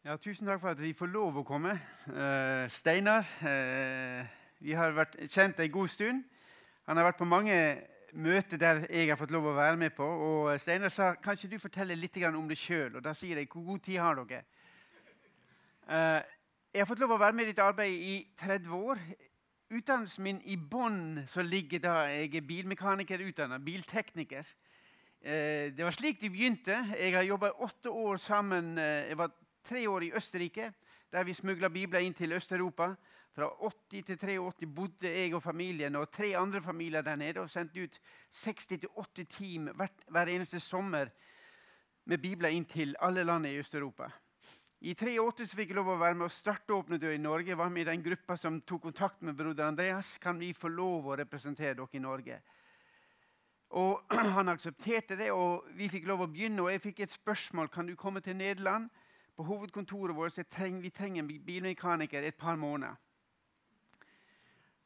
Ja, tusen takk for at vi får lov å komme. Uh, Steinar uh, Vi har vært kjent en god stund. Han har vært på mange møter der jeg har fått lov å være med på. Og Steinar sa kanskje du forteller litt om deg sjøl. Og da sier jeg hvor god tid har dere? Uh, jeg har fått lov å være med i ditt arbeid i 30 år. Utdannelsen min i bånn ligger da jeg er bilmekaniker utdanna. biltekniker. Det var slik det begynte. Jeg har jobba åtte år sammen. Jeg var tre år i Østerrike, der vi smugla bibler inn til Øst-Europa. Fra 80 til 83 bodde jeg og familien og tre andre familier der nede og sendte ut 60-80 team hvert, hver eneste sommer med bibler inn til alle landene i Øst-Europa. I 83 fikk jeg lov å være med å starte Åpne dører i Norge. Jeg var med i den gruppa som tok kontakt med broder Andreas. Kan vi få lov å representere dere i Norge? Og Han aksepterte det, og vi fikk lov å begynne. Og jeg fikk et spørsmål kan du komme til Nederland på hovedkontoret vårt treng, vi trenger en bilmekaniker et par måneder.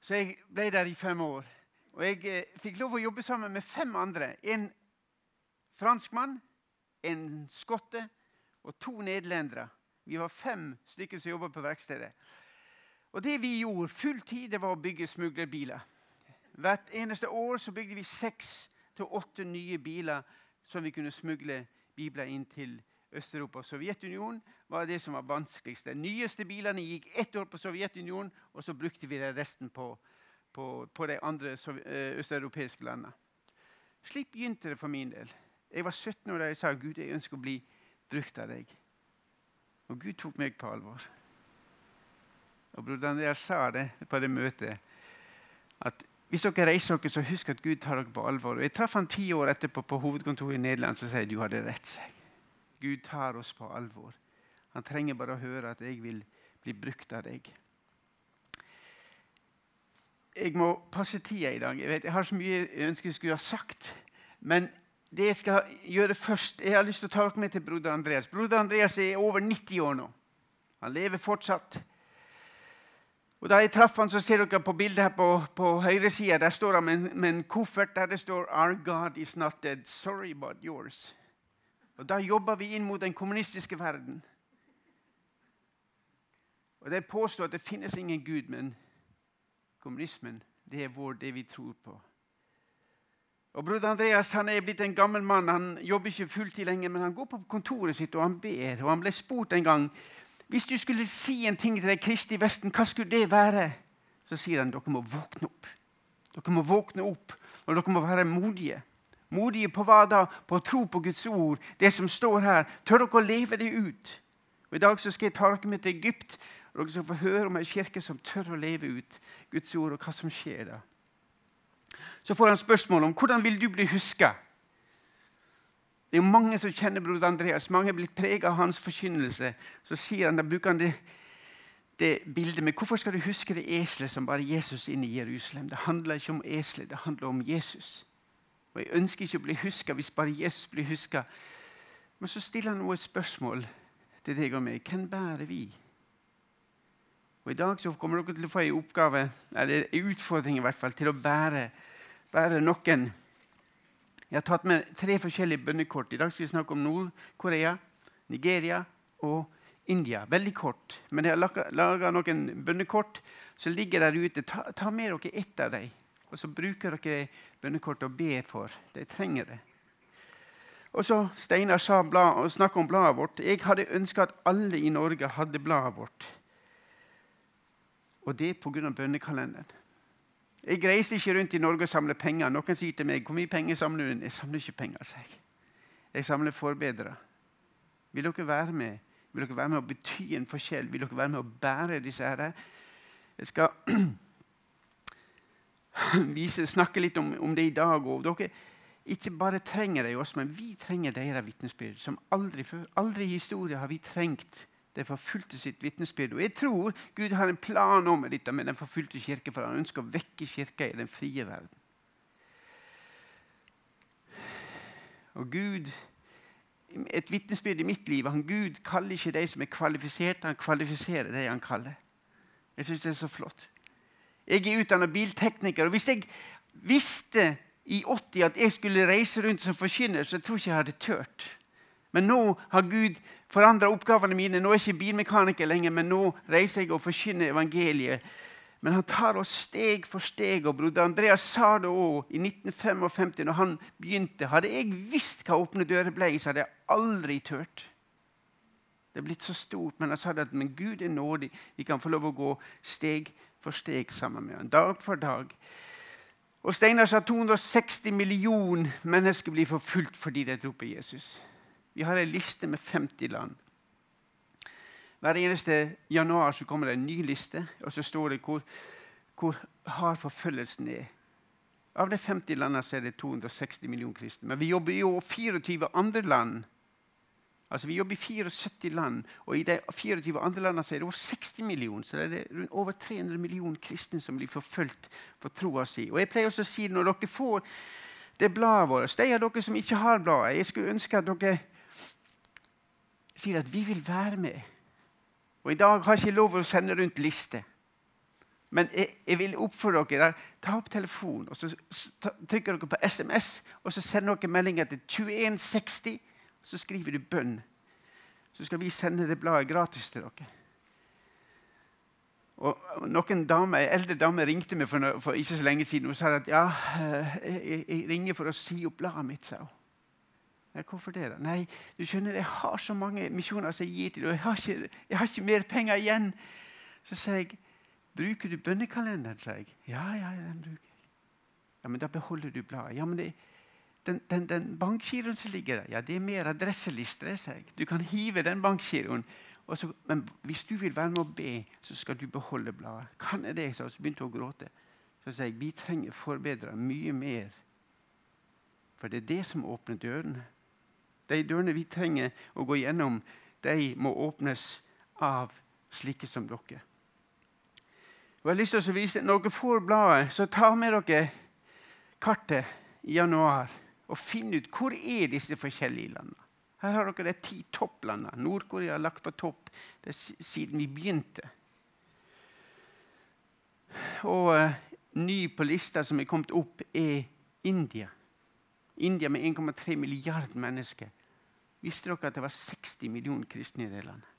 Så jeg ble der i fem år. Og jeg eh, fikk lov å jobbe sammen med fem andre. En franskmann, en skotte og to nederlendere. Vi var fem stykker som jobba på verkstedet. Og det vi gjorde full tid, det var å bygge smuglerbiler. Hvert eneste år så bygde vi seks til åtte nye biler som vi kunne smugle bibler inn til Øst-Europa Sovjetunionen var det som var vanskeligst. De nyeste bilene gikk ett år på Sovjetunionen, og så brukte vi resten på, på, på de andre eh, østeuropeiske landene. Slik begynte det for min del. Jeg var 17 år da jeg sa Gud, jeg ønsker å bli brukt av deg. Og Gud tok meg på alvor. Og broder Andreas sa det på det møtet at hvis dere reiser dere, så husk at Gud tar dere på alvor. Og Jeg traff han ti år etterpå på hovedkontoret i Nederland og sier du hadde rett. seg. Gud tar oss på alvor. Han trenger bare å høre at jeg vil bli brukt av deg. Jeg må passe tida i dag. Jeg, vet, jeg har så mye jeg ønsker jeg skulle ha sagt. Men det jeg skal gjøre først Jeg har lyst til å ta dere med til broder Andreas. Broder Andreas er over 90 år nå. Han lever fortsatt. Og Da jeg traff han, så ser dere på bildet her på, på høyresida. Der står han med, med en koffert der det står 'Our God is not dead. Sorry about yours'. Og Da jobber vi inn mot den kommunistiske verden. Og De påstår at det finnes ingen Gud, men kommunismen det er vår, det vi tror på. Og Broder Andreas han er blitt en gammel mann. Han jobber ikke fulltid lenger, men han går på kontoret sitt og han ber. Og Han ble spurt en gang hvis du skulle si en ting til de kristne Vesten, hva skulle det være? Så sier han dere må våkne opp. Dere må våkne opp, og dere må være modige. Modige på hva da? På å tro på Guds ord, det som står her. Tør dere å leve det ut? Og I dag så skal jeg ta dere med til Egypt, og dere skal få høre om ei kirke som tør å leve ut Guds ord, og hva som skjer da. Så får han spørsmål om hvordan vil du bli huska. Det er jo mange som kjenner broder Andreas. Mange er blitt preget av hans forkynnelse. Så sier han, da bruker han det, det bildet med hvorfor skal du huske det eselet som bare Jesus inn i Jerusalem. Det handler ikke om eselet, det handler om Jesus. Og Jeg ønsker ikke å bli huska hvis bare Jesus blir huska. Men så stiller han noe et spørsmål til deg og meg. Hvem bærer vi? Og I dag så kommer dere til å få en oppgave, eller en utfordring i hvert fall, til å bære, bære noen. Jeg har tatt med tre forskjellige bønnekort. I dag skal vi snakke om Nord-Korea, Nigeria og India. Veldig kort. Men jeg har laga noen bønnekort som ligger der ute. Ta, ta med dere ett av dem. Og så bruker dere bønnekortet og ber for. De trenger det. Og så Steinar sa blad, snakka om bladet vårt. Jeg hadde ønska at alle i Norge hadde bladet vårt. Og det pga. bønnekalenderen. Jeg reiste ikke rundt i Norge og samler penger. Noen sier til meg hvor mye penger samler du? Jeg samler ikke penger. Jeg, jeg samler forbedrere. Vil dere være med? Vil dere være med å bety en forskjell? Vil dere være med å bære disse her? Jeg skal vise, snakke litt om, om, det i dag. Og dere ikke bare trenger de oss, men vi trenger deres vitnesbyrd. Som aldri før. Aldri i historien har vi trengt det forfulgte sitt vitnesbyrd. Og jeg tror Gud har en plan om dette med den forfulgte kirke, for han ønsker å vekke kirka i den frie verden. Og Gud, Et vitnesbyrd i mitt liv han Gud kaller ikke de som er kvalifiserte, han kvalifiserer de han kaller. Jeg syns det er så flott. Jeg er utdannet biltekniker. og Hvis jeg visste i 80 at jeg skulle reise rundt som forkynner, så tror jeg ikke jeg hadde turt. Men nå har Gud forandra oppgavene mine. Nå er jeg ikke bilmekaniker lenger, men nå reiser jeg og forkynner evangeliet. Men han tar oss steg for steg. og Broder Andreas sa det òg i 1955, når han begynte. Hadde jeg visst hva Åpne dører ble, så hadde jeg aldri turt. Det er blitt så stort, men han sa det at men Gud er nådig. Vi kan få lov å gå steg for steg sammen med ham. Dag for dag. Og Steinar sa 260 millioner mennesker blir forfulgt fordi de tror Jesus. Vi har en liste med 50 land. Hver eneste januar så kommer det en ny liste, og så står det hvor, hvor hard forfølgelsen er. Av de 50 landene er det 260 millioner kristne. Men vi jobber i 24 andre land. Altså Vi jobber i 74 land, og i de 24 andre landene er det over 60 millioner. Så det er over 300 millioner kristne som blir forfulgt for troa si. Og jeg pleier også å si når dere får det bladet vårt De av dere som ikke har bladet, jeg skulle ønske at dere sier at vi vil være med. Og I dag har jeg ikke lov å sende rundt lister. Men jeg, jeg vil oppfordre dere ta opp telefonen og så trykker dere på SMS og så sender dere meldinger til 2160. Så skriver du bønn. Så skal vi sende det bladet gratis til dere. Og noen damer, eldre damer ringte meg for, for, ikke så lenge siden og sa at ja, eh, jeg, jeg ringer for å si opp bladet mitt. sa hun. Nei, hvorfor det? da? Nei, du skjønner, jeg har så mange misjoner som jeg gir til, og jeg har ikke, jeg har ikke mer penger igjen. Så sier jeg, bruker du bønnekalenderen? sa jeg. Ja, ja, den bruker jeg. Ja, Men da beholder du bladet. Ja, men det, den, den, den bankgiroen som ligger der, ja, det er mer adresselister. jeg. Du kan hive den bankgiroen. men hvis du vil være med å be, så skal du beholde bladet. Kan jeg det? Så begynte hun å gråte. Så sier jeg vi trenger forbedrere mye mer. For det er det som åpner dørene. De dørene vi trenger å gå gjennom, de må åpnes av slike som dere. Og jeg har lyst til å vise, Når dere får bladet, så ta med dere kartet i januar og finne ut hvor er disse forskjellige landene. Her har dere de ti topplandene. Nord-Korea har lagt på topp siden vi begynte. Og uh, ny på lista som er kommet opp, er India. India med 1,3 milliarder mennesker. Visste dere at det var 60 millioner kristne i det landet?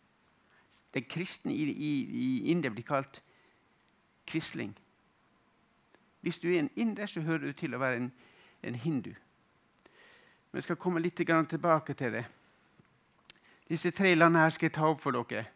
De kristne i, i, i India blir kalt quisling. Hvis du er en inder, så hører du til å være en, en hindu. Men jeg skal komme litt tilbake til det. Disse tre landene her skal jeg ta opp for dere.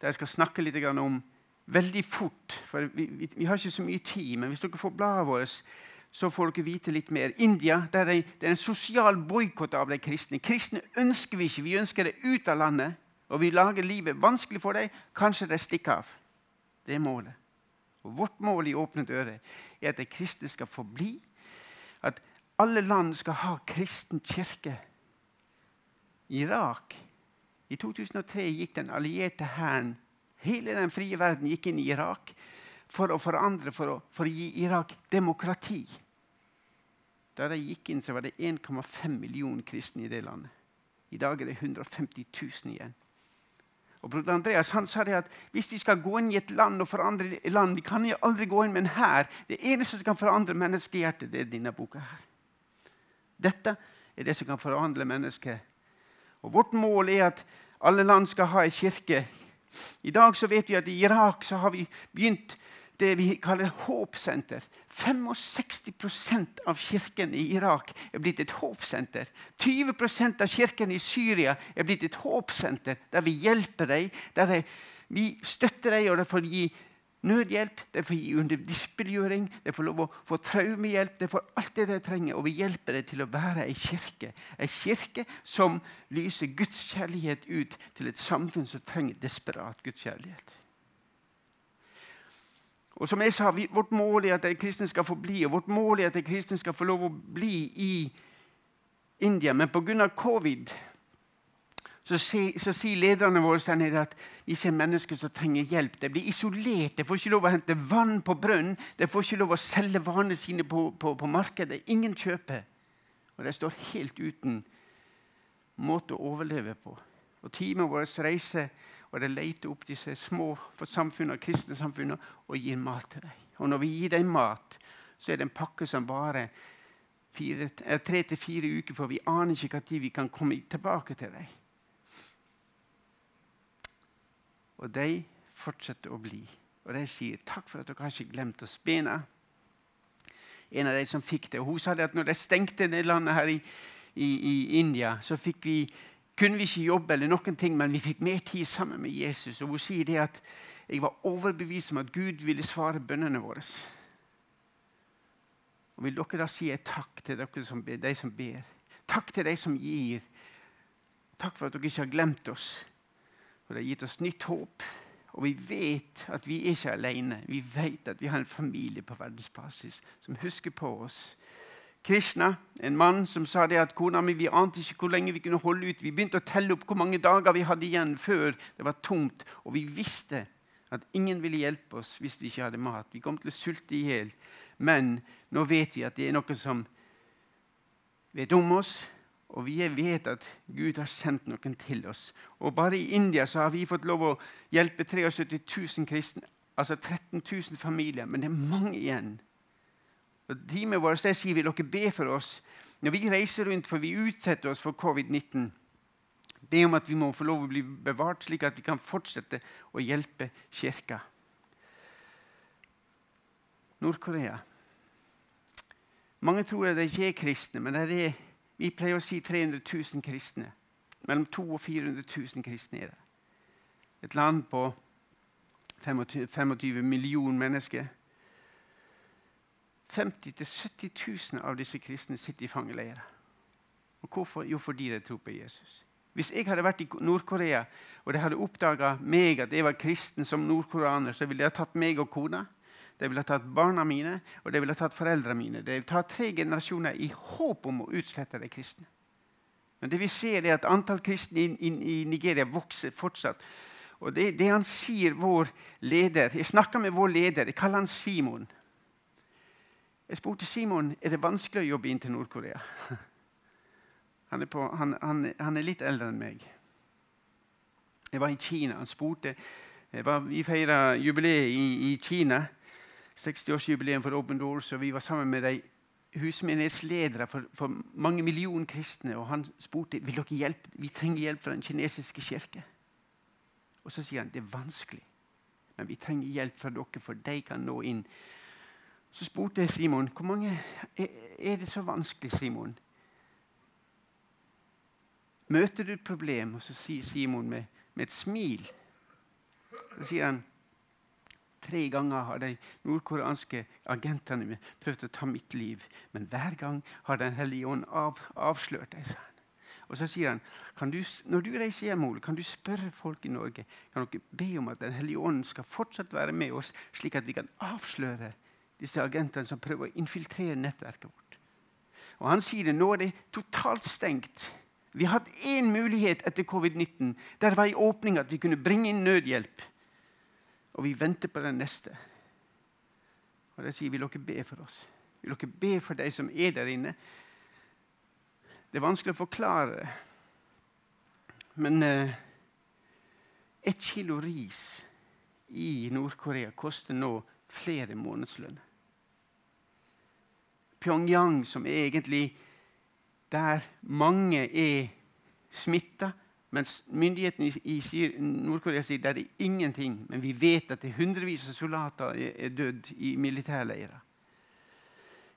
Der jeg skal snakke litt om veldig fort. For vi, vi, vi har ikke så mye tid, men hvis dere får bladet vårt så får dere vite litt mer. India der er det er en sosial boikott av de kristne. Kristne ønsker vi ikke. Vi ønsker det ut av landet. Og vi lager livet vanskelig for dem. Kanskje de stikker av. Det er målet. Og Vårt mål i Åpne dører er at de kristne skal forbli. At alle land skal ha kristen kirke. Irak I 2003 gikk den allierte hæren Hele den frie verden gikk inn i Irak for å forandre, for å, for å gi Irak demokrati. Da de gikk inn, så var det 1,5 millioner kristne i det landet. I dag er det 150 000 igjen. Og broder Andreas han sa det at hvis vi skal gå inn i et land og forandre land Vi kan jo aldri gå inn med en hær. Det eneste som kan forandre menneskehjertet, det er denne boka. her. Dette er det som kan forandre mennesket. Og Vårt mål er at alle land skal ha en kirke. I dag så vet vi at i Irak så har vi begynt det vi kaller håpsenter. 65% av kirken i Irak er blitt et håpsenter. 20% av kirken i Syria er blitt et håpsenter der vi hjelper dem. Der vi støtter dem, og de får gi nødhjelp, de får gi underdisiplinering, de får lov å få traumehjelp. De får alt det de trenger, og vi hjelper dem til å være ei kirke. Ei kirke som lyser Guds kjærlighet ut til et samfunn som trenger desperat Guds kjærlighet. Og som jeg sa, vi, Vårt mål er at de kristne skal få bli, og vårt mål er at de kristne skal få lov å bli i India. Men pga. covid så, sier lederne våre der nede at vi ser mennesker som trenger hjelp. De blir isolert. De får ikke lov å hente vann på brønnen. De får ikke lov å selge varene sine på, på, på markedet. Ingen kjøper. Og de står helt uten måte å overleve på. Og teamet vårt reiser og de leter opp disse små samfunnene, kristne samfunnene og gir mat til dem. Og når vi gir dem mat, så er det en pakke som varer eh, tre til fire uker, for vi aner ikke når vi kan komme tilbake til dem. Og de fortsetter å bli. Og de sier takk for at dere har ikke glemt oss. Bena, en av de som fikk det. Og hun sa det at når de stengte det landet her i, i, i India, så vi, kunne vi ikke jobbe, eller noen ting, men vi fikk mer tid sammen med Jesus. Og hun sier det at jeg var overbevist om at Gud ville svare bønnene våre. Og Vil dere da si takk til dere som ber, de som ber? Takk til de som gir. Takk for at dere ikke har glemt oss. Og det har gitt oss nytt håp. Og vi vet at vi er ikke alene. Vi vet at vi har en familie på verdensbasis som husker på oss. Krishna, en mann som sa det at kona mi vi ante ikke hvor lenge vi kunne holde ut. Vi begynte å telle opp hvor mange dager vi hadde igjen før det var tomt. Og vi visste at ingen ville hjelpe oss hvis vi ikke hadde mat. Vi kom til å sulte i hjel. Men nå vet vi at det er noe som vet om oss, og vi vet at Gud har sendt noen til oss. Og Bare i India så har vi fått lov å hjelpe 73 000 kristne. Altså 13 000 familier. Men det er mange igjen. Og Teamet vårt sier vil dere be for oss når vi reiser rundt, for vi utsetter oss for covid-19. Be om at vi må få lov å bli bevart, slik at vi kan fortsette å hjelpe Kirka. Nord-Korea. Mange tror at de ikke er kristne, men det er vi pleier å si 300 000 kristne. Mellom 200 og 400 000 kristne er det. Et land på 25, 25 millioner mennesker. 50 000-70 000 av disse kristne sitter i fangeleirer. Og hvorfor? Jo, fordi de tror på Jesus. Hvis jeg hadde vært i Nord-Korea og de hadde oppdaga meg at jeg var kristen som nordkoreaner, så ville de ha tatt meg og kona de ville tatt barna mine og de ville tatt foreldrene mine. De ville tatt tre generasjoner i håp om å utslette de kristne. Men det vi ser er at antall kristne i, i, Nigeria vokser fortsatt. Og det, det, han sier, vår leder Jeg snakka med vår leder. Jeg kaller han Simon. Jeg spurte Simon er det vanskelig å jobbe inn til Nord-Korea. Han, han, han, han, er litt eldre enn meg. Jeg var i Kina. Han spurte var, Vi feira jubileet i, i Kina. 60-årsjubileum for Open Doors, og vi var sammen med de husmenighetsledere for, for, mange millioner kristne. og Han spurte vil dere hjelpe vi trenger hjelp fra den kinesiske kirke. Og Så sier han det er vanskelig, men vi trenger hjelp fra dere, for de kan nå inn. Så spurte jeg Simon hvor mange er, det så vanskelig. Simon? Møter du et problem? Og så sier Simon med, med et smil så sier han Tre ganger har de nordkoreanske agentene prøvd å ta mitt liv. Men hver gang har Den hellige ånd av, avslørt dem. Og så sier han du, når du reiser hjem, Ole, kan du spørre folk i Norge kan dere be om at Den hellige ånd skal fortsatt være med oss, slik at vi kan avsløre disse agentene som prøver å infiltrere nettverket vårt. Og Han sier det nå er det totalt stengt. Vi har hatt én mulighet etter covid-19. Der var en åpning at vi kunne bringe inn nødhjelp. Og vi venter på den neste. Og det sier vil dere be for oss. Vil dere be for de som er der inne? Det er vanskelig å forklare. Men eh, ett kilo ris i Nord-Korea koster nå flere månedslønner. Pyongyang, som er egentlig der mange er smitta, mens myndighetene i Nord-Korea sier det er ingenting, men vi vet at det er hundrevis av soldater er dødd i militærleirer.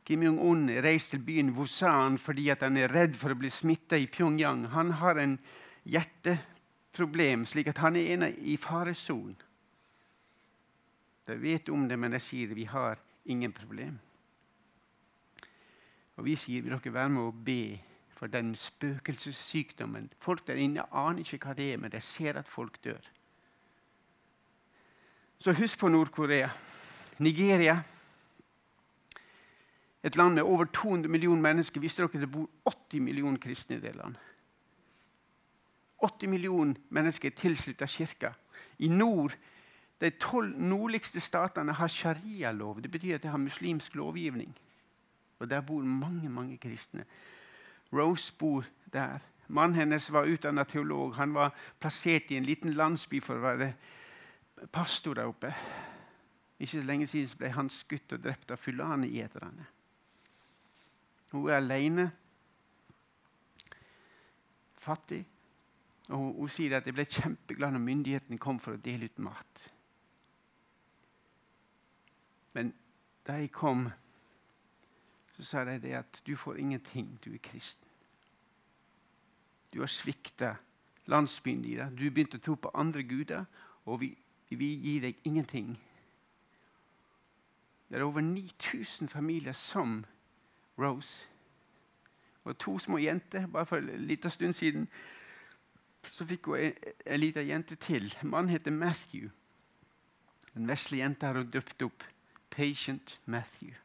Kim Jong-un reiser til byen Wusan fordi han er redd for å bli smitta i Pyongyang. Han har en hjerteproblem, slik at han er en i faresonen. De vet om det, men de sier vi har ingen problem. Og vi sier vil dere være med å be for den spøkelsessykdommen. Folk der inne aner ikke hva det er, men de ser at folk dør. Så husk på Nord-Korea. Nigeria. Et land med over 200 millioner mennesker. Visste dere det bor 80 millioner kristne i det landet? 80 millioner mennesker er tilsluttet kirka. I nord de tolv nordligste statene har sharia-lov. Det betyr at de har muslimsk lovgivning. Og Der bor mange mange kristne. Rose bor der. Mannen hennes var utdannet teolog. Han var plassert i en liten landsby for å være pastor der oppe. Ikke så lenge siden ble han skutt og drept av fulaneterne. Hun er alene, fattig. Og hun, hun sier at jeg ble kjempeglad når myndighetene kom for å dele ut mat. Men da jeg kom, så sa de det at du får ingenting, du er kristen. Du har svikta landsbyen din. Du begynte å tro på andre guder, og vi, vi gir deg ingenting. Det er over 9000 familier som Rose. Og to små jenter. Bare for en liten stund siden så fikk hun en liten jente til. Mannen heter Matthew. Den vesle jenta har hun døpt opp Patient Matthew.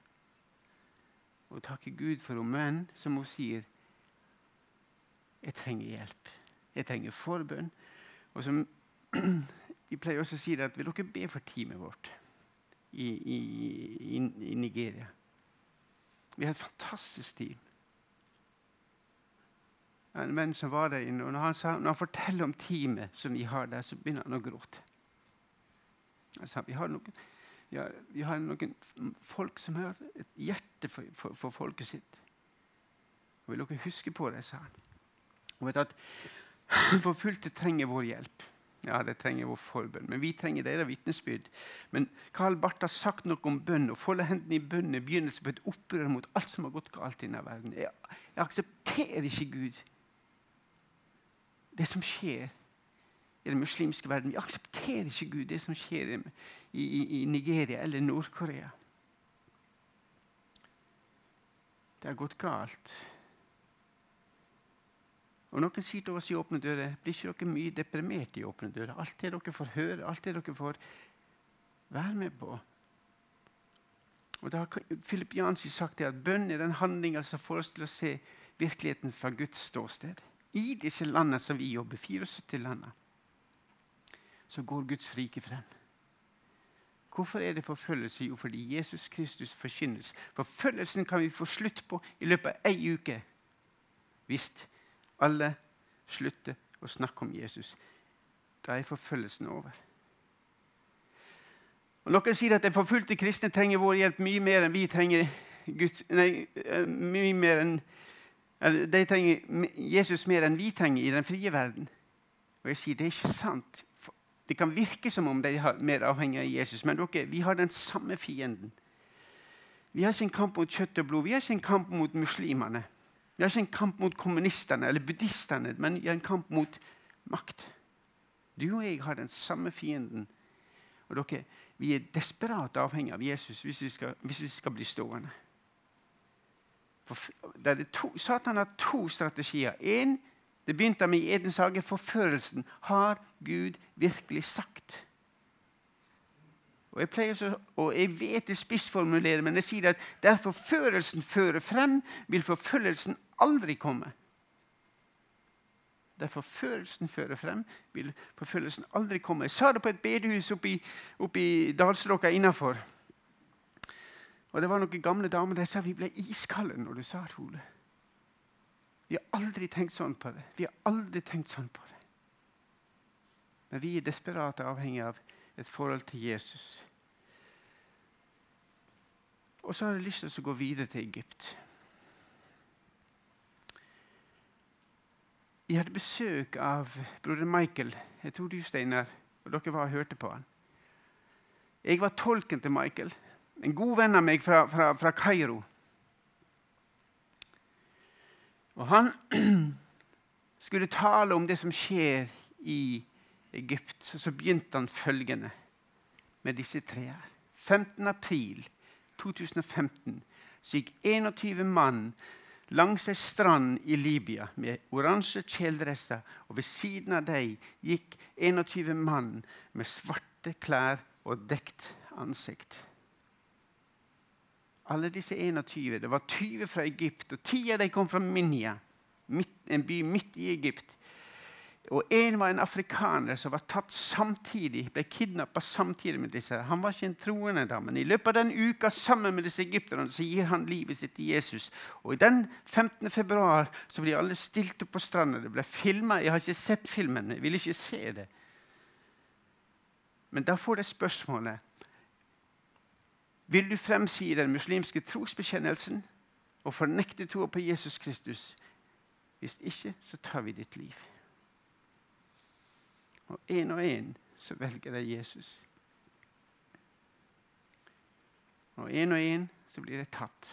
Og takke Gud for henne. Men som hun sier jeg trenger hjelp. Jeg trenger forbønn. Og som Vi pleier også å si det at vil dere be for teamet vårt i, i, i, i Nigeria? Vi har et fantastisk team. En venn som var der inne, og når han, sa, når han forteller om teamet som vi har der, så begynner han å gråte. Han sa vi har noen, ja, vi har noen folk som har et hjerte for, for, for folket sitt. Og vil dere huske på det, sa han. Og vet at Forfulgte trenger vår hjelp. Ja, det trenger vår forbønn. Men vi trenger deres vitnesbyrd. Men Karl Barth har sagt noe om bønn. Å folde hendene i bønn er begynnelsen på et opprør mot alt som har gått galt i denne verden. Jeg, jeg aksepterer ikke Gud. Det som skjer i den muslimske verden. Vi aksepterer ikke Gud, det som skjer i, i, i Nigeria eller Nord-Korea. Det har gått galt. Og Noen sier til oss i Åpne dører blir ikke dere mye deprimert i Åpne dører. Alt det dere får høre, alt det dere får være med på. Og da har Philip Jansi sagt det at bønn er den handlinga som får oss til å se virkeligheten fra Guds ståsted. I disse landene som vi jobber, 74 landene, så går Guds rike frem. Hvorfor er det forfølgelse? Jo, fordi Jesus Kristus forkynnes. Forfølgelsen kan vi få slutt på i løpet av ei uke hvis alle slutter å snakke om Jesus. Da er forfølgelsen over. Og Noen sier at de forfulgte kristne trenger vår hjelp mye mer enn vi trenger Gud, nei, eh, mye mer enn, De trenger Jesus mer enn vi trenger i den frie verden. Og jeg sier det er ikke sant. Det kan virke som om de er mer avhengig av Jesus, men dere, vi har den samme fienden. Vi har ikke en kamp mot kjøtt og blod. Vi har ikke en kamp mot muslimene. Vi har ikke en kamp mot kommunistene eller buddhistene, men vi har en kamp mot makt. Du og jeg har den samme fienden. Og dere, Vi er desperat avhengig av Jesus hvis vi skal, hvis vi skal bli stående. For, to, Satan har to strategier. En, det begynte med i Edens hage, forførelsen. Har Gud virkelig sagt? Og jeg, pleier så, og jeg vet det spissformulerer, men jeg sier at der forførelsen fører frem, vil forfølgelsen aldri komme. Der forførelsen fører frem, vil forfølgelsen aldri komme. Jeg sa det på et bedehus oppe i Dalslåka innafor. Og det var noen gamle damer der sa vi ble iskalde når du sa det, Ole. Vi har aldri tenkt sånn på det. Vi har aldri tenkt sånn på det. Men vi er desperate avhengig av et forhold til Jesus. Og så har jeg lyst til å gå videre til Egypt. Jeg hadde besøk av broder Michael. Jeg tror du, Steinar, og dere var og hørte på han. Jeg var tolken til Michael. En god venn av meg fra, Kairo. Og han skulle tale om det som skjer i Egypt. Så begynte han følgende med disse tre her. 15. april 2015 så gikk 21 mann langs ei strand i Libya med oransje kjeledresser, og ved siden av dem gikk 21 mann med svarte klær og dekt ansikt. Alle disse 21, Det var 20 fra Egypt, og 10 av dem kom fra Minya, en by midt i Egypt. Og En var en afrikaner som var tatt samtidig, ble kidnappa samtidig med disse. Han var ikke en troende, da, men i løpet av den uka sammen med disse egypterne så gir han livet sitt til Jesus. Og Den 15. februar så ble alle stilt opp på stranda. Det ble filma. Jeg har ikke sett filmen, jeg vil ikke se det. Men da får de spørsmålet Vil du fremsi den muslimske trosbekjennelsen, og fornekte troa på Jesus Kristus. Hvis ikke, så tar vi ditt liv. Og én og én så velger de Jesus. Og én og én så blir de tatt.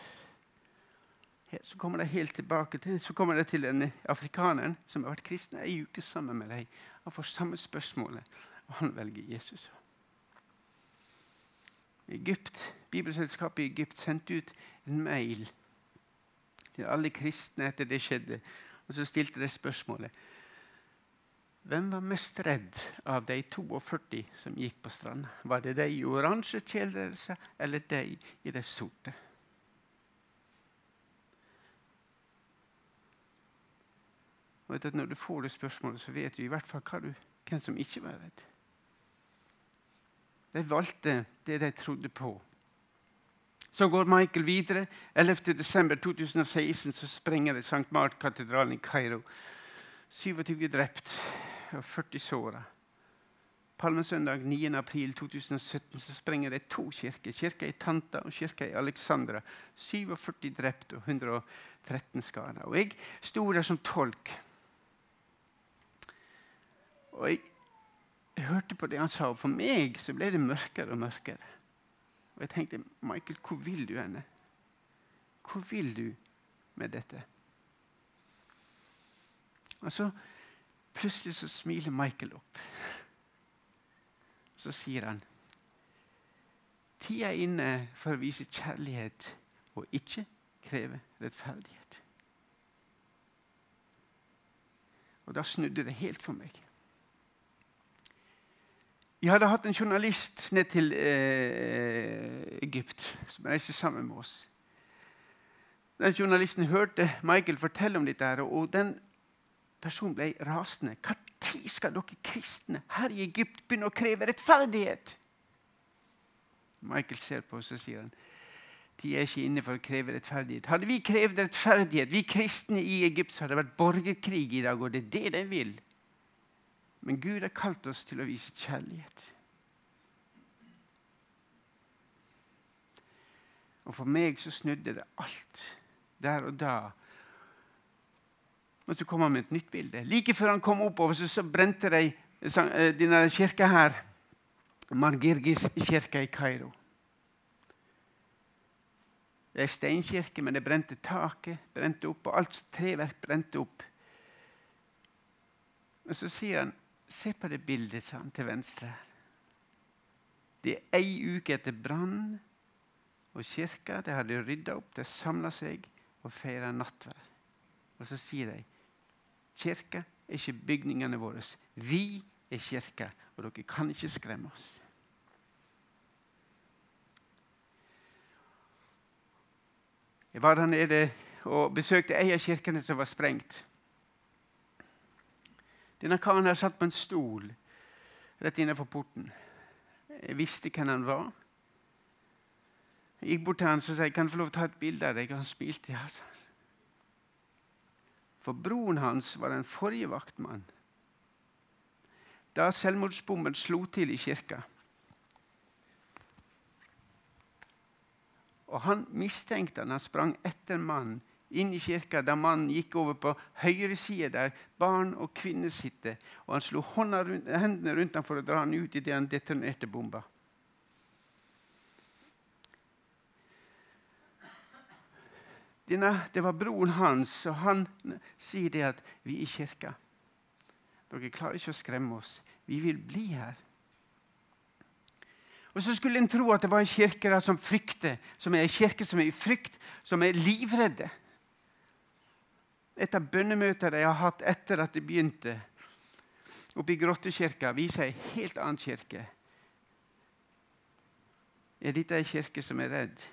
Så kommer de helt tilbake til, så kommer de til den afrikaneren som har vært kristen ei uke sammen med dem. Han får samme spørsmålet, og han velger Jesus. Egypt, Bibelselskapet i Egypt sendte ut en mail til alle kristne etter det skjedde. Og Så stilte de spørsmålet hvem var mest redd av de 42 som gikk på stranda? Var det de i oransje kjeledresser eller de i det sorte? Og Når du får det spørsmålet, så vet du i hvert fall du, hvem som ikke var redd. De valgte det de trodde på. Så går Michael videre. 11.12.2016 så sprenger det St. Mark-katedralen i Kairo. 27 drept og 40 såra. Palmesøndag 9.4.2017 så sprenger det to kirker. Kirka i Tanta og kirka i Alexandra. 47 drept og 113 skada. Og jeg sto der som tolk. Og jeg jeg hørte på det han sa, og for meg så ble det mørkere og mørkere. Og jeg tenkte, Michael, hvor vil du henne? Hvor vil du med dette? Og så plutselig så smiler Michael opp. Så sier han Tida er inne for å vise kjærlighet og ikke kreve rettferdighet. Og da snudde det helt for meg. Vi hadde hatt en journalist ned til eh, Egypt som reiste sammen med oss. Den Journalisten hørte Michael fortelle om dette, og den personen ble rasende. Når skal dere kristne her i Egypt begynne å kreve rettferdighet? Michael ser på oss og sier han, de er ikke inne for å kreve rettferdighet. Hadde vi krevd rettferdighet, vi kristne i Egypt, så hadde det vært borgerkrig i dag, og det er det de vil. Men Gud har kalt oss til å vise kjærlighet. Og for meg så snudde det alt der og da. Og så kom han med et nytt bilde. Like før han kom oppover, så, så brente de eh, denne kirka her. Margirgis kirke i Kairo. Det er steinkirke, men det brente taket brente opp, og alt treverk brente opp. Og Så sier han Se på det bildet sånn, til venstre. Det er ei uke etter brannen, og kirka de hadde rydda opp. De samla seg og feira nattvær. Og så sier de kirka er ikke bygningene våre. Vi er kirka, og dere kan ikke skremme oss. Jeg var der nede og besøkte ei av kirkene som var sprengt. Denne karen her satt på en stol rett innenfor porten. Jeg visste hvem han var. Jeg gikk bort til han og sa jeg kan få lov til å ta et bilde av deg. Han smilte. Ja, sa For broren hans var den forrige vaktmann. Da selvmordsbomben slo til i kirka Og han mistenkte han, han sprang etter mannen inn i kirka, der mannen gikk over på høyre side, der barn og kvinner sitter. Og han slo rundt, hendene rundt ham for å dra han ut idet han detonerte bomba. Denne, det var broren hans, og han sier det at vi er i kirka. Dere klarer ikke å skremme oss. Vi vil bli her. Og så skulle en tro at det var en kirke som frykter, som er en kirke som er i frykt, som er livredde. Et av bønnemøtene jeg har hatt etter at det begynte, oppe i Grottekirka, viser en helt annen kirke. Er dette en kirke som er redd?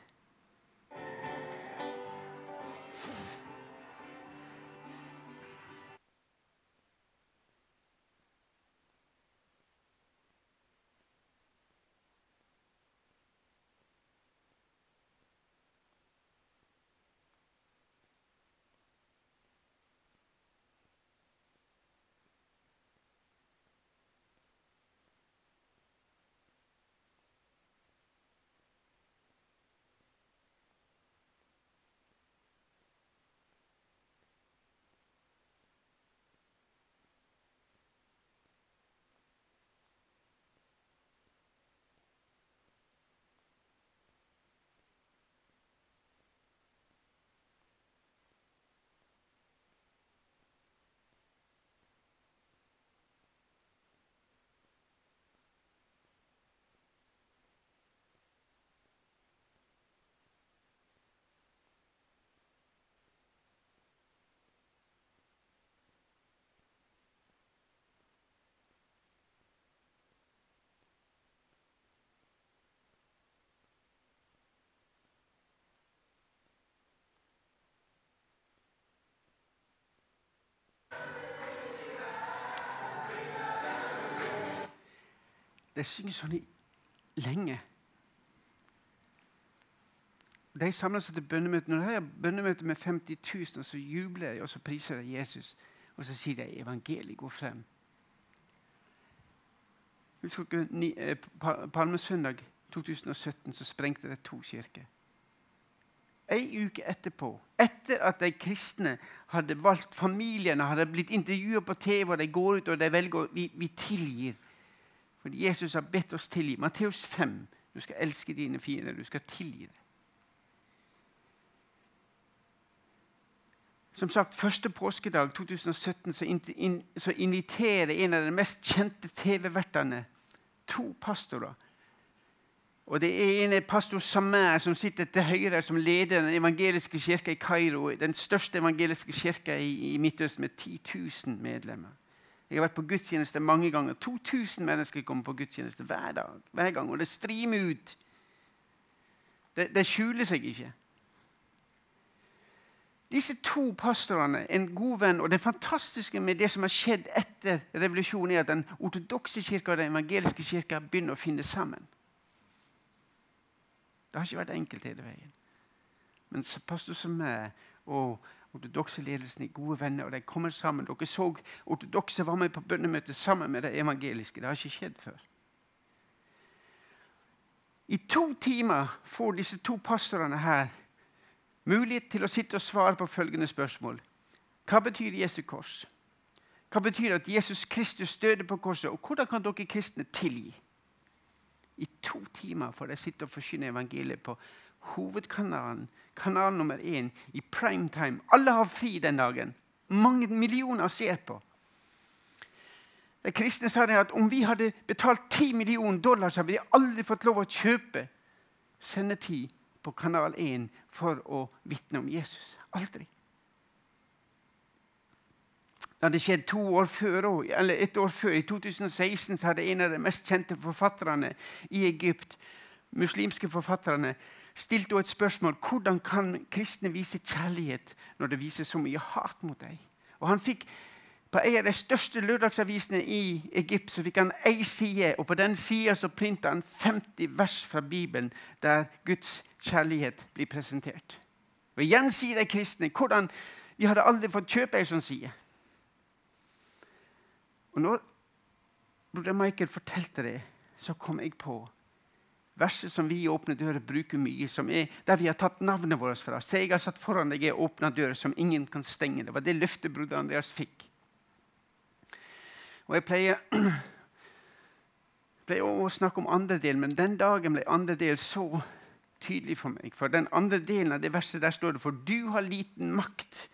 De synger sånn lenge. De samler seg til bønnemøte. Når de har bønnemøte med 50 000, så jubler de og så priser de Jesus. Og så sier de evangeliet går frem. Husker dere eh, Palmesøndag 2017 så sprengte det to kirker. En uke etterpå, etter at de kristne hadde valgt familiene, hadde blitt intervjua på TV, og de går ut og de velger vi, vi tilgir. Fordi Jesus har bedt oss tilgi. Matteus 5. Du skal elske dine fiender. Du skal tilgi dem. Som sagt, Første påskedag 2017 så, in, så inviterer en av de mest kjente TV-vertene to pastorer. Og Det er en pastor Samer som sitter til høyre, som leder den evangeliske kirka i Kairo. Den største evangeliske kirka i, i Midtøsten med 10 000 medlemmer. Jeg har vært på gudstjeneste mange ganger. 2000 mennesker kommer på gudstjeneste hver dag. hver gang, Og det strimer ut. Det, det skjuler seg ikke. Disse to pastorene, en god venn, og det fantastiske med det som har skjedd etter revolusjonen, er at den ortodokse kirka og den evangeliske kirka begynner å finne sammen. Det har ikke vært enkelt hele veien. Men pastor som meg og ortodokse ledelsen er gode venner, og de kommer sammen. Dere så ortodokse var med på bønnemøtet sammen med det evangeliske. Det har ikke skjedd før. I to timer får disse to pastorene her mulighet til å sitte og svare på følgende spørsmål. Hva betyr Jesu kors? Hva betyr at Jesus Kristus døde på korset? Og hvordan kan dere kristne tilgi? I to timer får de sitte og forkynne evangeliet på hovedkanalen, kanal nummer én, i primetime. Alle har fri den dagen. Mange millioner ser på. De kristne sa at om vi hadde betalt 10 millioner dollar, så hadde vi aldri fått lov å kjøpe sendetid på Kanal 1 for å vitne om Jesus. Aldri. Det hadde skjedd to år før, eller et år før. I 2016 hadde en av de mest kjente forfatterne i Egypt, muslimske forfatterne, stilt et spørsmål hvordan kan kristne vise kjærlighet når det viser så mye hat mot dem. Og Han fikk på en av de største lørdagsavisene i Egypt så fikk han én side, og på den sida printa han 50 vers fra Bibelen der Guds kjærlighet blir presentert. Og Igjen sier de kristne hvordan vi hadde aldri fått kjøpe ei sånn side. Og når broder Michael fortalte det, så kom jeg på verset som vi i Åpne dører bruker mye, er der vi har tatt navnet vårt fra. Se, jeg har satt foran deg ei åpna dør som ingen kan stenge. Det var det løftet broder Andreas fikk. Og Jeg pleier, pleier å snakke om andre del, men den dagen ble andre del så tydelig for meg. For den andre delen av det verset der står det For du har liten makt,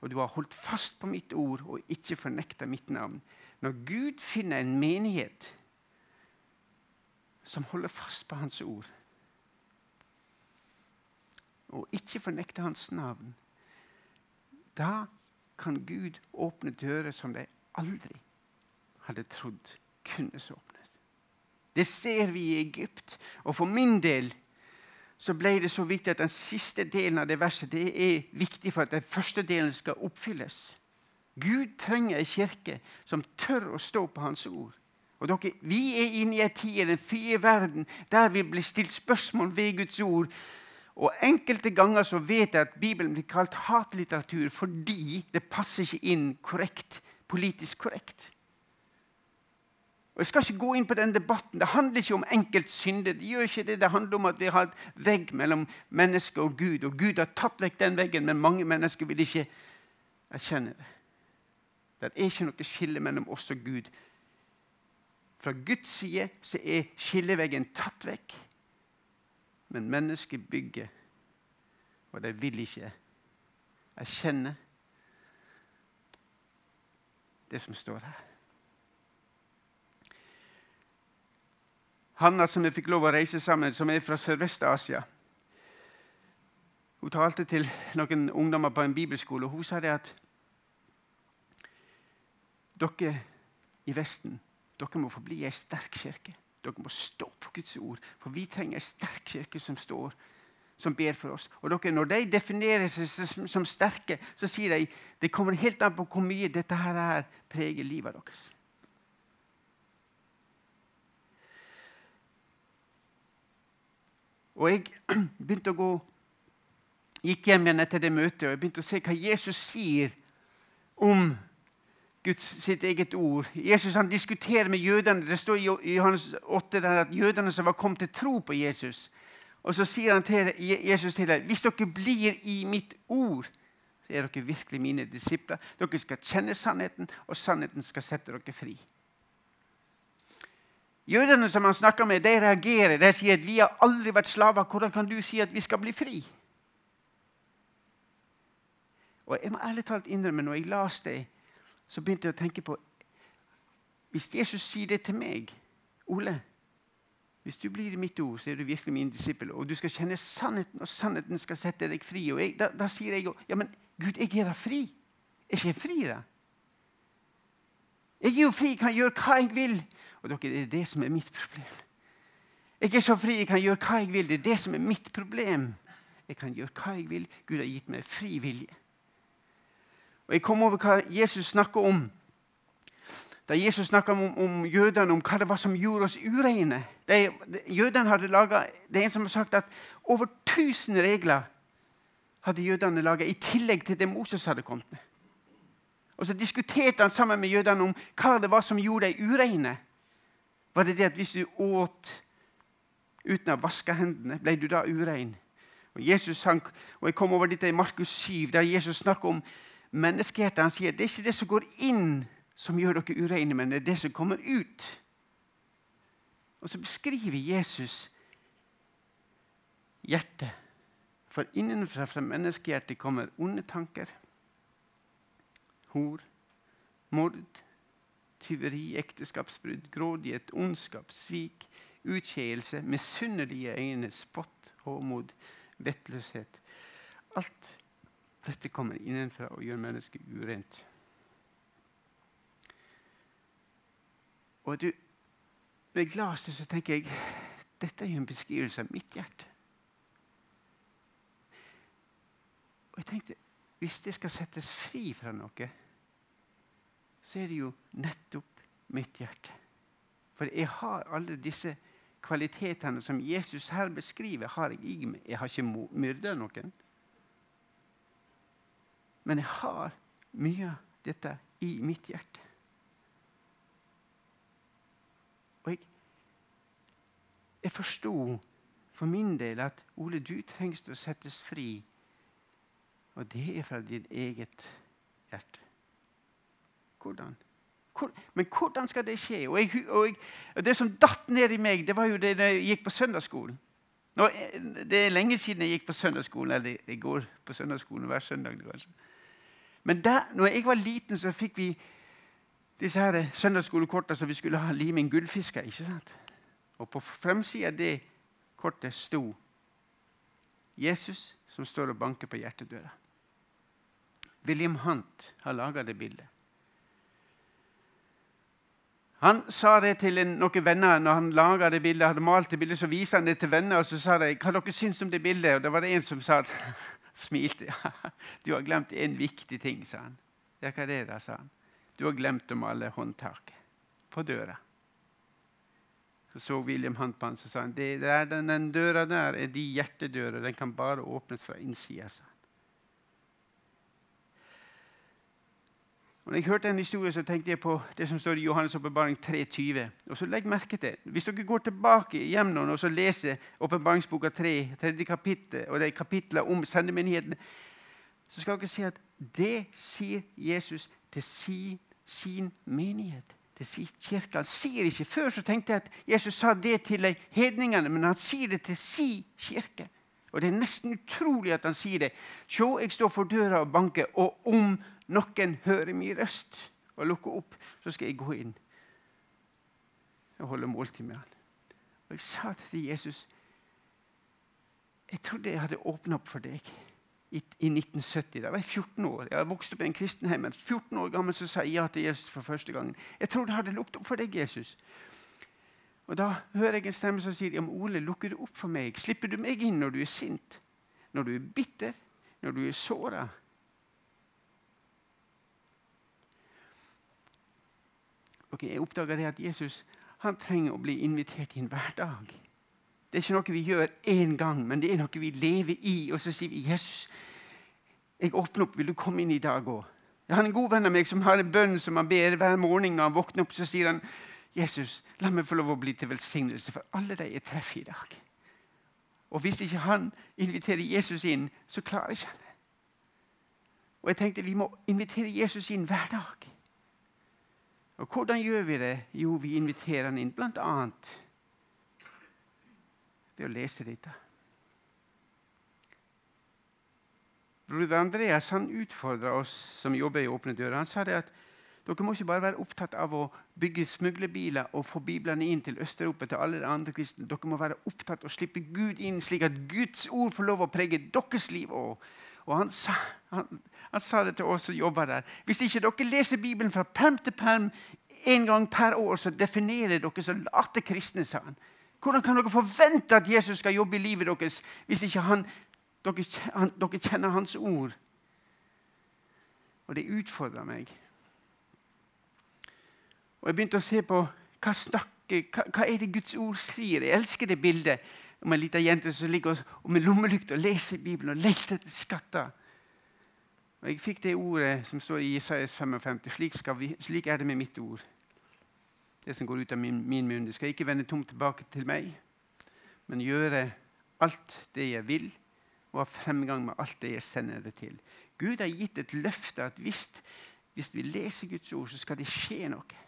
og du har holdt fast på mitt ord og ikke fornekta mitt navn. Når Gud finner en menighet som holder fast på Hans ord, og ikke fornekter Hans navn, da kan Gud åpne dører som de aldri hadde trodd kunne så åpnet. Det ser vi i Egypt. Og for min del så ble det så viktig at den siste delen av det verset det er viktig for at den første delen skal oppfylles. Gud trenger en kirke som tør å stå på Hans ord. Og dere, Vi er inne i en tid i den frie verden der vi blir stilt spørsmål ved Guds ord. Og Enkelte ganger så vet jeg at Bibelen blir kalt hatlitteratur fordi det passer ikke inn korrekt, politisk korrekt. Og Jeg skal ikke gå inn på den debatten. Det handler ikke om enkeltsynder. Det gjør ikke det. Det handler om at vi har et vegg mellom menneske og Gud. Og Gud har tatt vekk den veggen, men mange mennesker vil ikke erkjenne det. Det er ikke noe skille mellom oss og Gud. Fra Guds side så er skilleveggen tatt vekk. Men mennesket bygger, og de vil ikke erkjenne det som står her. Hanna som vi fikk lov å reise sammen, som er fra Sørvest-Asia. Hun talte til noen ungdommer på en bibelskole, og hun sa det at dere i Vesten dere må forbli ei sterk kirke. Dere må stå på Guds ord, for vi trenger ei sterk kirke som står, som ber for oss. Og dere, Når de definerer seg som sterke, så sier de det kommer helt an på hvor mye dette her preger livet deres. Og jeg begynte å gå, gikk hjem igjen etter det møtet og jeg begynte å se hva Jesus sier om Guds sitt eget ord. Jesus han diskuterer med jødene. Det står i Johannes 8 der at jødene som var kommet til tro på Jesus. Og så sier han til, Jesus til dem hvis dere blir i mitt ord, så er dere virkelig mine disipler. Dere skal kjenne sannheten, og sannheten skal sette dere fri. Jødene som han snakker med, de reagerer. De sier at vi har aldri vært slaver. Hvordan kan du si at vi skal bli fri? Og Jeg må ærlig talt innrømme, når jeg leste det, så begynte jeg å tenke på Hvis Jesus sier det til meg Ole, hvis du blir i mitt ord, så er du virkelig min disippel. Og du skal kjenne sannheten, og sannheten skal sette deg fri. Og jeg, da, da, sier jeg jo ja, men Gud, jeg er da fri. Er ikke jeg fri, da? Jeg er jo fri, kan gjøre hva jeg vil. Og dere, det er det som er mitt problem. Jeg er så fri, jeg kan gjøre hva jeg vil. Det er det som er mitt problem. Jeg kan gjøre hva jeg vil. Gud har gitt meg fri vilje. Og Jeg kom over hva Jesus snakker om. Da Jesus snakka om, om, jødene, om hva det var som gjorde oss ureine de, de, jødene hadde laget, Det er en som har sagt at over 1000 regler hadde jødene laga, i tillegg til det Moses hadde kommet med. Og Så diskuterte han sammen med jødene om hva det var som gjorde dem ureine. Var det det at hvis du åt uten å vaske hendene, ble du da urein? Og, Jesus, han, og Jeg kom over dette i Markus 7, der Jesus snakker om menneskehjertet. Han sier det er ikke det som går inn, som gjør dere ureine, men det er det som kommer ut. Og så beskriver Jesus hjertet. For innenfra fra menneskehjertet kommer onde tanker, hor, mord, tyveri, ekteskapsbrudd, grådighet, ondskap, svik, utkjeelse, misunnelige øyne, spott, håmod, vettløshet. Alt dette kommer innenfra og gjør mennesket urent. Og du, Med glasset så tenker jeg dette er jo en beskrivelse av mitt hjerte. Og jeg tenkte, Hvis det skal settes fri fra noe, så er det jo nettopp mitt hjerte. For jeg har alle disse kvalitetene som Jesus her beskriver, har jeg i meg. Jeg har ikke myrda noen. Men jeg har mye av dette i mitt hjerte. Og jeg, jeg forsto for min del at Ole, du trengs å settes fri. Og det er fra ditt eget hjerte. Hvordan? Hvor, men hvordan skal det skje? Og, jeg, og, jeg, og, Det som datt ned i meg, det var jo det da jeg gikk på søndagsskolen. Nå, det er lenge siden jeg gikk på søndagsskolen. Eller jeg går på søndagsskolen hver søndag. Altså. Men da når jeg var liten, så fikk vi disse her søndagsskolekortene som vi skulle ha lime inn gullfisker. ikke sant? Og på fremsida av det kortet sto Jesus som står og banker på hjertedøra. William Hunt har laga det bildet. Han sa det til noen venner når han laga det bildet, hadde malt det bildet, så viste han det til venner og så sa de, hva dere syns om det bildet. Og da var det en som sa, smilte. du har glemt en viktig ting, sa han. Ja, hva er det sa han. Du har glemt å male håndtaket på døra. Så så William Hunt på han og sa han, det der, den, den døra der er de hjertedører. Den kan bare åpnes fra innsida. Og når jeg hørte en historie, så tenkte jeg på det som står i Johannes' åpenbaring 3,20. Og så legg merke til, Hvis dere går tilbake hjem nå og så leser åpenbaringsboka 3, tredje kapittel, og det er kapitler om sendemenigheten, så skal dere se at det sier Jesus til sin, sin menighet. Til sin kirke. Han sier ikke Før så tenkte jeg at Jesus sa det til de hedningene, men han sier det til sin kirke. Og Det er nesten utrolig at han sier det. Se, jeg står for døra og banker, og om noen hører min røst og lukker opp, så skal jeg gå inn og holde måltid med han. Og Jeg sa til Jesus jeg trodde jeg hadde åpna opp for deg i, i 1970. Da var jeg 14 år. Jeg vokste opp i en kristenheim. Men 14 år gammel så sa jeg ja til Jesus for første gangen. Jeg trodde jeg hadde lukket opp for deg, Jesus. Og Da hører jeg en stemme som sier ja, men Ole, lukker du opp for meg? Slipper du meg inn når du er sint? Når du er bitter? Når du er såra? Okay, jeg oppdaga at Jesus han trenger å bli invitert inn hver dag. Det er ikke noe vi gjør én gang, men det er noe vi lever i. Og så sier vi, 'Jesus, jeg åpner opp. Vil du komme inn i dag òg?' Jeg har en god venn av meg som har en bønn som han ber hver morgen når han våkner opp. Så sier han, 'Jesus, la meg få lov å bli til velsignelse for alle de jeg treffer i dag.' Og hvis ikke han inviterer Jesus inn, så klarer ikke han det. Og jeg tenkte vi må invitere Jesus inn hver dag. Og hvordan gjør vi det? Jo, vi inviterer han inn bl.a. ved å lese dette. Broder Andreas han utfordra oss som jobber i Åpne dører. Han sa det at dere må ikke bare være opptatt av å bygge smuglerbiler og få biblene inn til Øst-Europa. til alle de andre kristne. Dere må være opptatt av å slippe Gud inn, slik at Guds ord får lov å prege deres liv òg. Og han sa, han, han sa, det til oss som jobber der. Hvis ikke dere leser Bibelen fra perm til perm en gang per år, så definerer dere som late kristne, sa han. Hvordan kan dere forvente at Jesus skal jobbe i livet deres hvis ikke han, dere, han, dere kjenner hans ord? Og det utfordra meg. Og Jeg begynte å se på hva, snakker, hva, hva er det Guds ord sier. Jeg elsker det bildet om ei lita jente som ligger med lommelykt og leser Bibelen og leter etter skatter. Og Jeg fikk det ordet som står i Isaias 55. Slik, vi, slik, er det med mitt ord. Det som går ut av min, min munn. Det skal ikke vende tomt tilbake til meg, men gjøre alt det jeg vil, og ha fremgang med alt det jeg sender det til. Gud har gitt et løfte at hvis, hvis vi leser Guds ord, så skal det skje noe.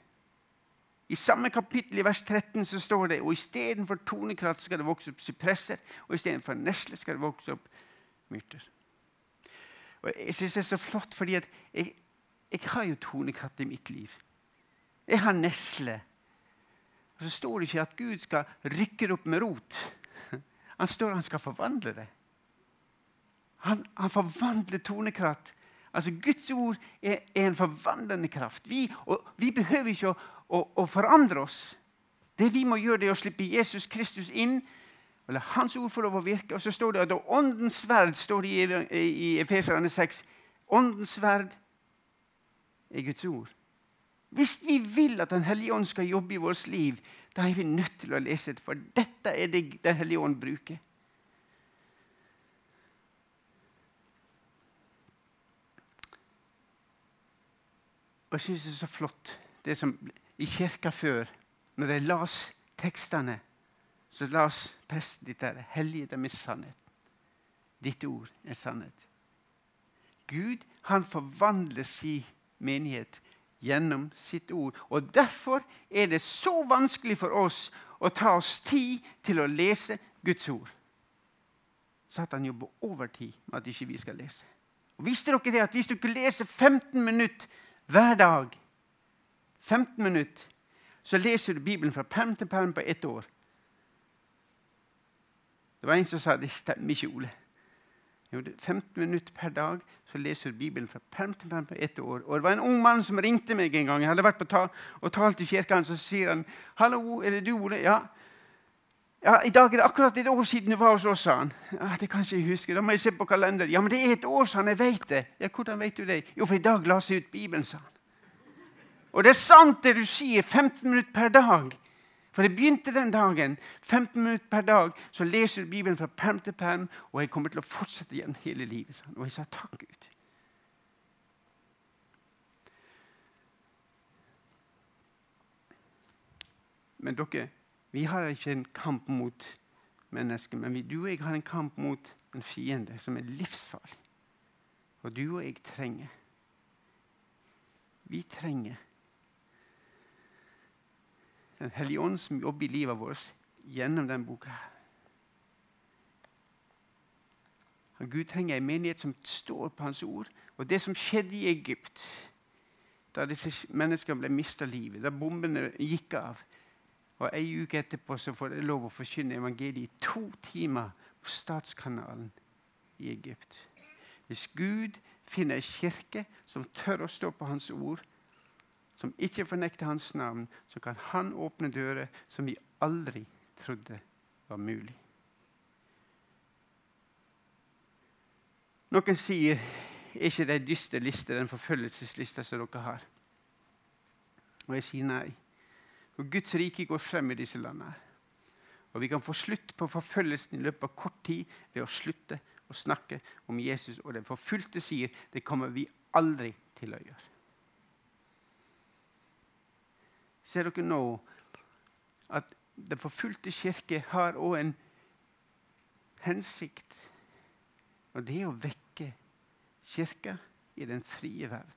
I samme kapittel i vers 13 så står det og istedenfor tonekratt skal det vokse opp sypresser, og istedenfor nesle skal det vokse opp myrter. Og Jeg synes det er så flott, fordi at jeg, jeg har jo tonekratt i mitt liv. Jeg har nesle. Og Så står det ikke at Gud skal rykke det opp med rot. Han står han skal forvandle det. Han, han forvandler tonekratt. Altså Guds ord er, er en forvandlende kraft. Vi, vi behøver ikke å og, og forandre oss. Det vi må gjøre, det er å slippe Jesus Kristus inn la Hans ord få lov å virke. Og så står det at åndens sverd står det i, i Efeserane 6. Åndens sverd er Guds ord. Hvis vi vil at Den hellige ånd skal jobbe i vårt liv, da er vi nødt til å lese det, for dette er det Den hellige ånd bruker. Og jeg syns det er så flott, det som i kirka før, når de las tekstene, så las presten ditt der, hellige dem i sannhet. Ditt ord er sannhet. Gud han forvandler sin menighet gjennom sitt ord. Og Derfor er det så vanskelig for oss å ta oss tid til å lese Guds ord. Satan jobber overtid med at ikke vi skal lese. Og Visste dere det at hvis ikke leser 15 minutter hver dag 15 minutter, så leser du Bibelen fra perm til perm på ett år. Det var en som sa det stemmer ikke, Ole. Jo, 15 minutter per dag så leser du Bibelen fra perm til perm på ett år. Og Det var en ung mann som ringte meg en gang. Jeg hadde vært på ta og talt i kirka. Så sier han 'Hallo, er det du, Ole?' Ja. Ja, I dag er det akkurat et år siden du var hos oss, sa han. Ja, det kan ikke jeg huske. Da må jeg se på kalenderen. Ja, men det er et år, sa han. Jeg vet det. Ja, Hvordan vet du det? Jo, for i dag la jeg ut Bibelen, sa han. Og det er sant det du sier, 15 minutter per dag. For det begynte den dagen. 15 minutter per dag så leser du Bibelen fra perm til perm, og jeg kommer til å fortsette igjen hele livet. Og jeg sa takk, Gud. Men dere, vi har ikke en kamp mot mennesker, men du og jeg har en kamp mot en fiende som er livsfarlig. Og du og jeg trenger Vi trenger den hellige ånd som jobber i livet vårt gjennom denne boka. her. Gud trenger en menighet som står på hans ord. Og det som skjedde i Egypt, da disse menneskene ble mista livet, da bombene gikk av og Ei uke etterpå så får de lov å forkynne evangeliet i to timer på Statskanalen i Egypt. Hvis Gud finner en kirke som tør å stå på Hans ord, som ikke fornekter hans navn, så kan han åpne dører som vi aldri trodde var mulig. Noen sier er ikke det en dyster liste, den forfølgelseslista som dere har. Og jeg sier nei. For Guds rike går frem i disse landene. Og vi kan få slutt på forfølgelsen i løpet av kort tid ved å slutte å snakke om Jesus. Og den forfulgte sier det kommer vi aldri til å gjøre. Ser dere nå at den forfulgte kirke har òg en hensikt? Og det er å vekke kirka i den frie verden.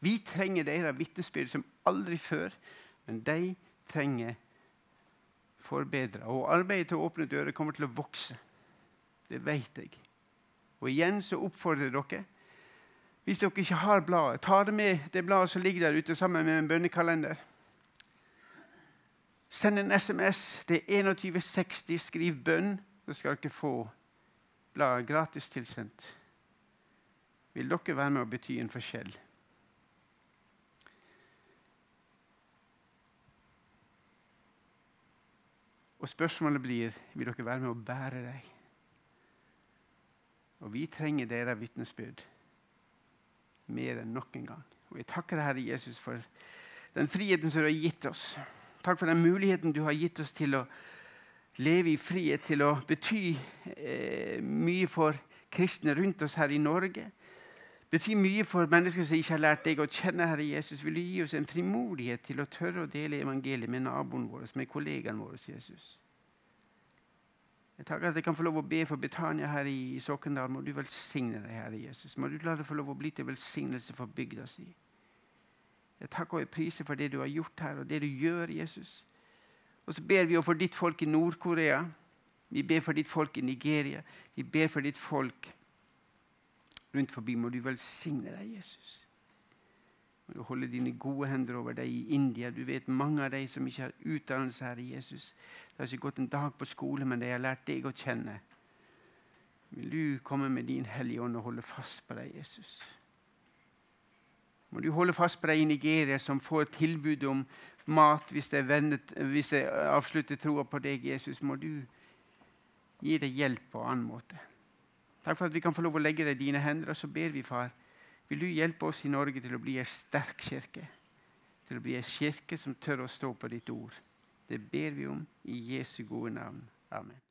Vi trenger deres vitnesbyrd som aldri før, men de trenger forbedra. Og arbeidet til å åpne dører kommer til å vokse. Det vet jeg. Og igjen så oppfordrer dere Hvis dere ikke har bladet, ta det med det bladet som ligger der ute sammen med en bønnekalender. Send en SMS. Det er 2160. Skriv 'bønn', så skal dere få bladet gratis tilsendt. Vil dere være med og bety en forskjell? Og spørsmålet blir vil dere være med å bære dem. Og vi trenger deres vitnesbyrd mer enn noen gang. Og Jeg takker Herre Jesus, for den friheten som du har gitt oss. Takk for den muligheten du har gitt oss til å leve i frihet, til å bety eh, mye for kristne rundt oss her i Norge. Bety mye for mennesker som ikke har lært deg å kjenne Herre Jesus. Vil du gi oss en frimodighet til å tørre å dele evangeliet med naboen vår, med kollegaen våre, Jesus? Jeg takker at jeg kan få lov å be for Betania her i Sokndal. Må du velsigne deg, Herre Jesus. Må du la det få lov å bli til velsignelse for bygda si. Jeg takker og priser for det du har gjort her, og det du gjør, Jesus. Og så ber vi for ditt folk i Nord-Korea. Vi ber for ditt folk i Nigeria. Vi ber for ditt folk rundt forbi. Må du velsigne deg, Jesus. Må du holde dine gode hender over deg i India. Du vet mange av de som ikke har utdannelse her i Jesus. De har ikke gått en dag på skole, men de har lært deg å kjenne. Vil du komme med din Hellige Ånd og holde fast på deg, Jesus? Må du holde fast på deg i Nigeria, som får tilbud om mat hvis de, vendet, hvis de avslutter troa på deg, Jesus. Må du gi deg hjelp på en annen måte. Takk for at vi kan få lov å legge det i dine hender. Og så ber vi, far, vil du hjelpe oss i Norge til å bli en sterk kirke? Til å bli en kirke som tør å stå på ditt ord. Det ber vi om i Jesu gode navn. Amen.